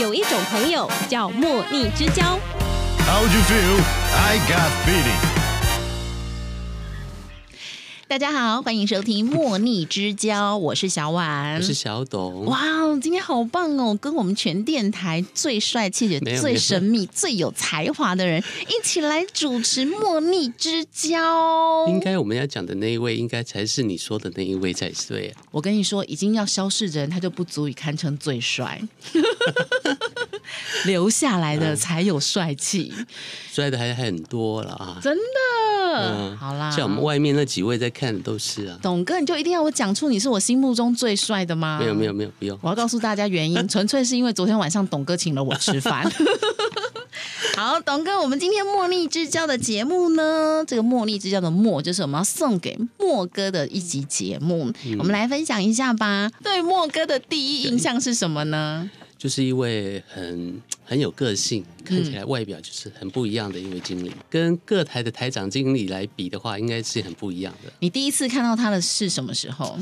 有一种朋友叫莫逆之交。How'd you feel? I got feeling. 大家好，欢迎收听《莫逆之交》，我是小婉，我是小董。哇哦，今天好棒哦！跟我们全电台最帅气的、最神秘、最有才华的人一起来主持《莫逆之交》。应该我们要讲的那一位，应该才是你说的那一位才对啊。我跟你说，已经要消逝的人，他就不足以堪称最帅，留下来的才有帅气，帅的还很多了啊。真的。嗯好啦，像我们外面那几位在看的都是啊。董哥，你就一定要我讲出你是我心目中最帅的吗？没有没有没有，不用。我要告诉大家原因，纯粹是因为昨天晚上董哥请了我吃饭。好，董哥，我们今天茉莉之交的节目呢，这个茉莉之交的茉，就是我们要送给莫哥的一集节目，我们来分享一下吧。对莫哥的第一印象是什么呢？就是一位很很有个性，看起来外表就是很不一样的一位经理，跟各台的台长经理来比的话，应该是很不一样的。你第一次看到他的是什么时候？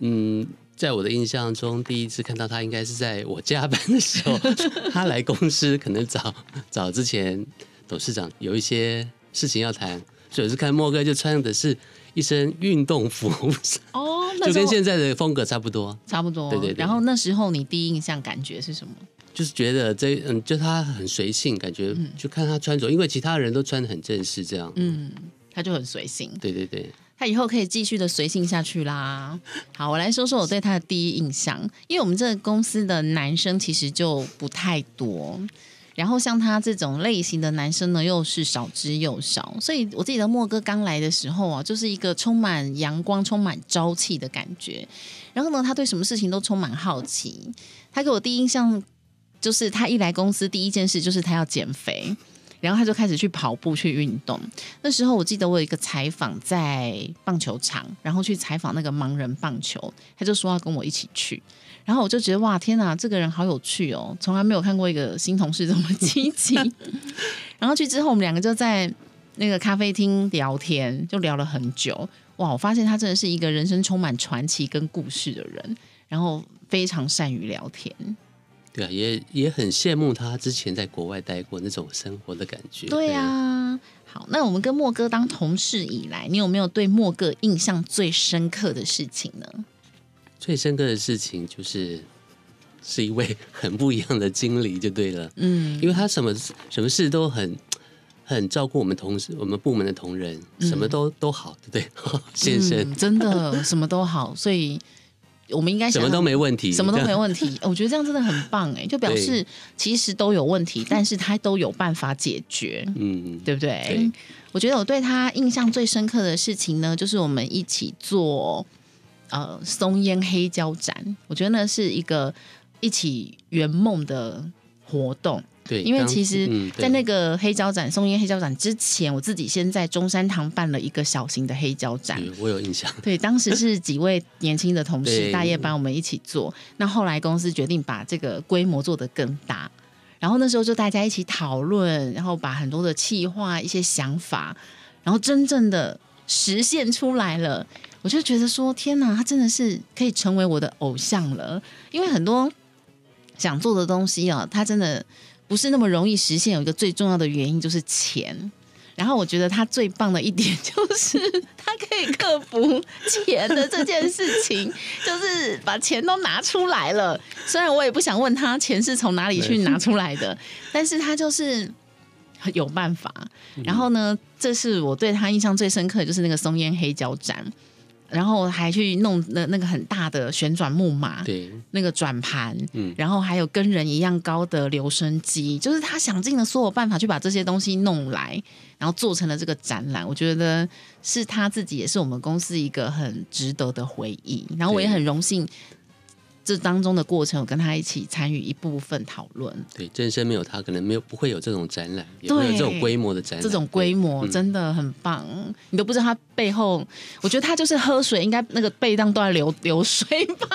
嗯，在我的印象中，第一次看到他应该是在我加班的时候，他来公司，可能早早之前董事长有一些事情要谈，所以我是看莫哥就穿的是一身运动服，就跟现在的风格差不多。差不多。对对对然后那时候你第一印象感觉是什么？就是觉得这嗯，就他很随性，感觉就看他穿着，因为其他人都穿的很正式，这样。嗯，他就很随性。对对对，他以后可以继续的随性下去啦。好，我来说说我对他的第一印象，因为我们这个公司的男生其实就不太多，然后像他这种类型的男生呢，又是少之又少，所以我记得莫哥刚来的时候啊，就是一个充满阳光、充满朝气的感觉。然后呢，他对什么事情都充满好奇。他给我第一印象就是，他一来公司第一件事就是他要减肥。然后他就开始去跑步去运动。那时候我记得我有一个采访在棒球场，然后去采访那个盲人棒球，他就说要跟我一起去。然后我就觉得哇，天哪，这个人好有趣哦，从来没有看过一个新同事这么积极。然后去之后，我们两个就在那个咖啡厅聊天，就聊了很久。哇，我发现他真的是一个人生充满传奇跟故事的人，然后非常善于聊天。对啊，也也很羡慕他之前在国外待过那种生活的感觉。对啊，好，那我们跟莫哥当同事以来，你有没有对莫哥印象最深刻的事情呢？最深刻的事情就是是一位 很不一样的经理，就对了。嗯，因为他什么什么事都很很照顾我们同事、我们部门的同仁，什么都、都好，对不对？先生、嗯真的什么都好，所以我们应该什么都没问题，什么都没问题。我觉得这样真的很棒哎，就表示其实都有问题，但是他都有办法解决。嗯，对不对？对我觉得我对他印象最深刻的事情呢，就是我们一起做呃松烟黑胶展，我觉得那是一个一起圆梦的活动。对，因为其实在那个黑胶展、松烟黑胶展之前，我自己先在中山堂办了一个小型的黑胶展。我有印象，对，当时是几位年轻的同事大夜班，我们一起做。那后来公司决定把这个规模做得更大，然后那时候就大家一起讨论，然后把很多的企划、一些想法，然后真正的实现出来了。我就觉得说，天哪，他真的是可以成为我的偶像了。因为很多想做的东西啊，他真的不是那么容易实现。有一个最重要的原因就是钱。然后我觉得他最棒的一点就是他可以克服钱的这件事情，就是把钱都拿出来了。虽然我也不想问他钱是从哪里去拿出来的，但是他就是有办法。然后呢，这是我对他印象最深刻的就是那个松烟黑胶展，然后还去弄那那个很大的旋转木马，对，那个转盘，嗯然后还有跟人一样高的留声机，就是他想尽了所有办法去把这些东西弄来，然后做成了这个展览。我觉得是他自己，也是我们公司一个很值得的回忆。然后我也很荣幸，这当中的过程，我跟他一起参与一部分讨论。对，真身没有他，可能没有不会有这种展览，也会有这种规模的展览，这种规模真的很棒，你都不知道他背后，我觉得他就是喝水，应该那个背当都在流 流水吧。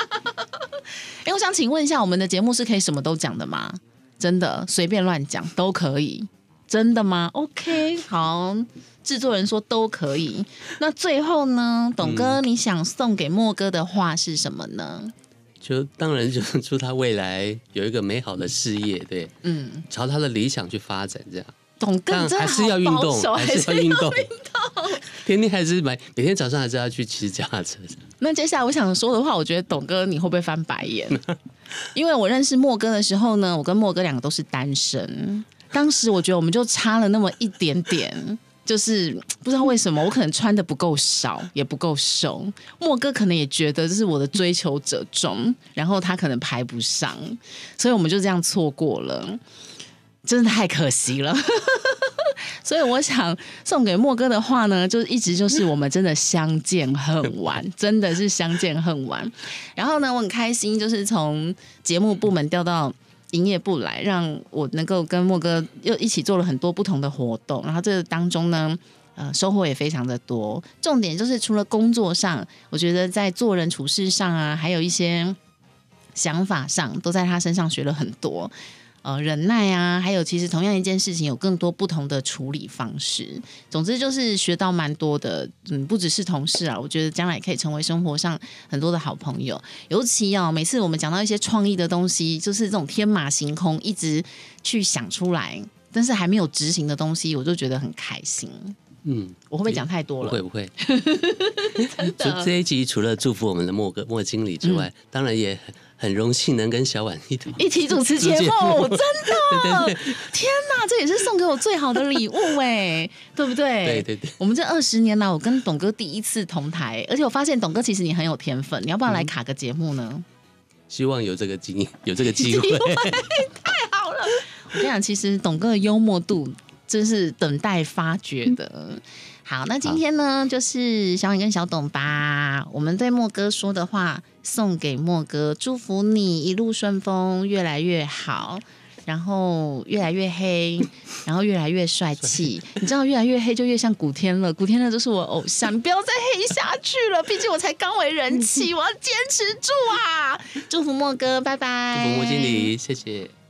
哎，我想请问一下，我们的节目是可以什么都讲的吗？真的随便乱讲都可以，真的吗？OK，好，制作人说都可以。那最后呢，董哥，嗯你想送给莫哥的话是什么呢？就当然就是祝他未来有一个美好的事业，对，嗯，朝他的理想去发展，这样。董哥还是要运动，还是要运动，天天还是每每天早上还是要去骑脚踏车。那接下来我想说的话，我觉得董哥你会不会翻白眼？因为我认识莫哥的时候呢，我跟莫哥两个都是单身，当时我觉得我们就差了那么一点点。就是不知道为什么，我可能穿的不够少，也不够瘦。莫哥可能也觉得这是我的追求者中，然后他可能排不上，所以我们就这样错过了，真的太可惜了。所以我想送给莫哥的话呢，就一直就是我们真的相见恨晚，真的是相见恨晚。然后呢，我很开心，就是从节目部门调到营业部来，让我能够跟莫哥又一起做了很多不同的活动。然后这当中呢。呃，收获也非常的多。重点就是除了工作上，我觉得在做人处事上啊，还有一些想法上，都在他身上学了很多。呃，忍耐啊，还有其实同样一件事情有更多不同的处理方式。总之就是学到蛮多的，嗯，不只是同事啊，我觉得将来可以成为生活上很多的好朋友。尤其哦，每次我们讲到一些创意的东西，就是这种天马行空，一直去想出来，但是还没有执行的东西，我就觉得很开心。嗯，我会不会讲太多了？不会不会。除这一集除了祝福我们的莫哥莫经理之外，当然也很很荣幸能跟小婉一同一起主持节目，真的，对对对天哪，这也是送给我最好的礼物哎，对不对？对对对。我们这二十年来，我跟董哥第一次同台，而且我发现董哥其实你很有天分，你要不要来卡个节目呢？希望有这个机有这个机会。太好了，我跟你讲，其实董哥的幽默度真是等待发掘的。好，那今天呢，就是小婉跟小董把我们对莫哥说的话送给莫哥，祝福你一路顺风，越来越好，然后越来越黑，然后越来越帅气。你知道，越来越黑就越像古天乐，古天乐就是我偶像，你不要再黑下去了，毕竟我才刚为人妻，我要坚持住啊！祝福莫哥，拜拜。祝福莫经理，谢谢。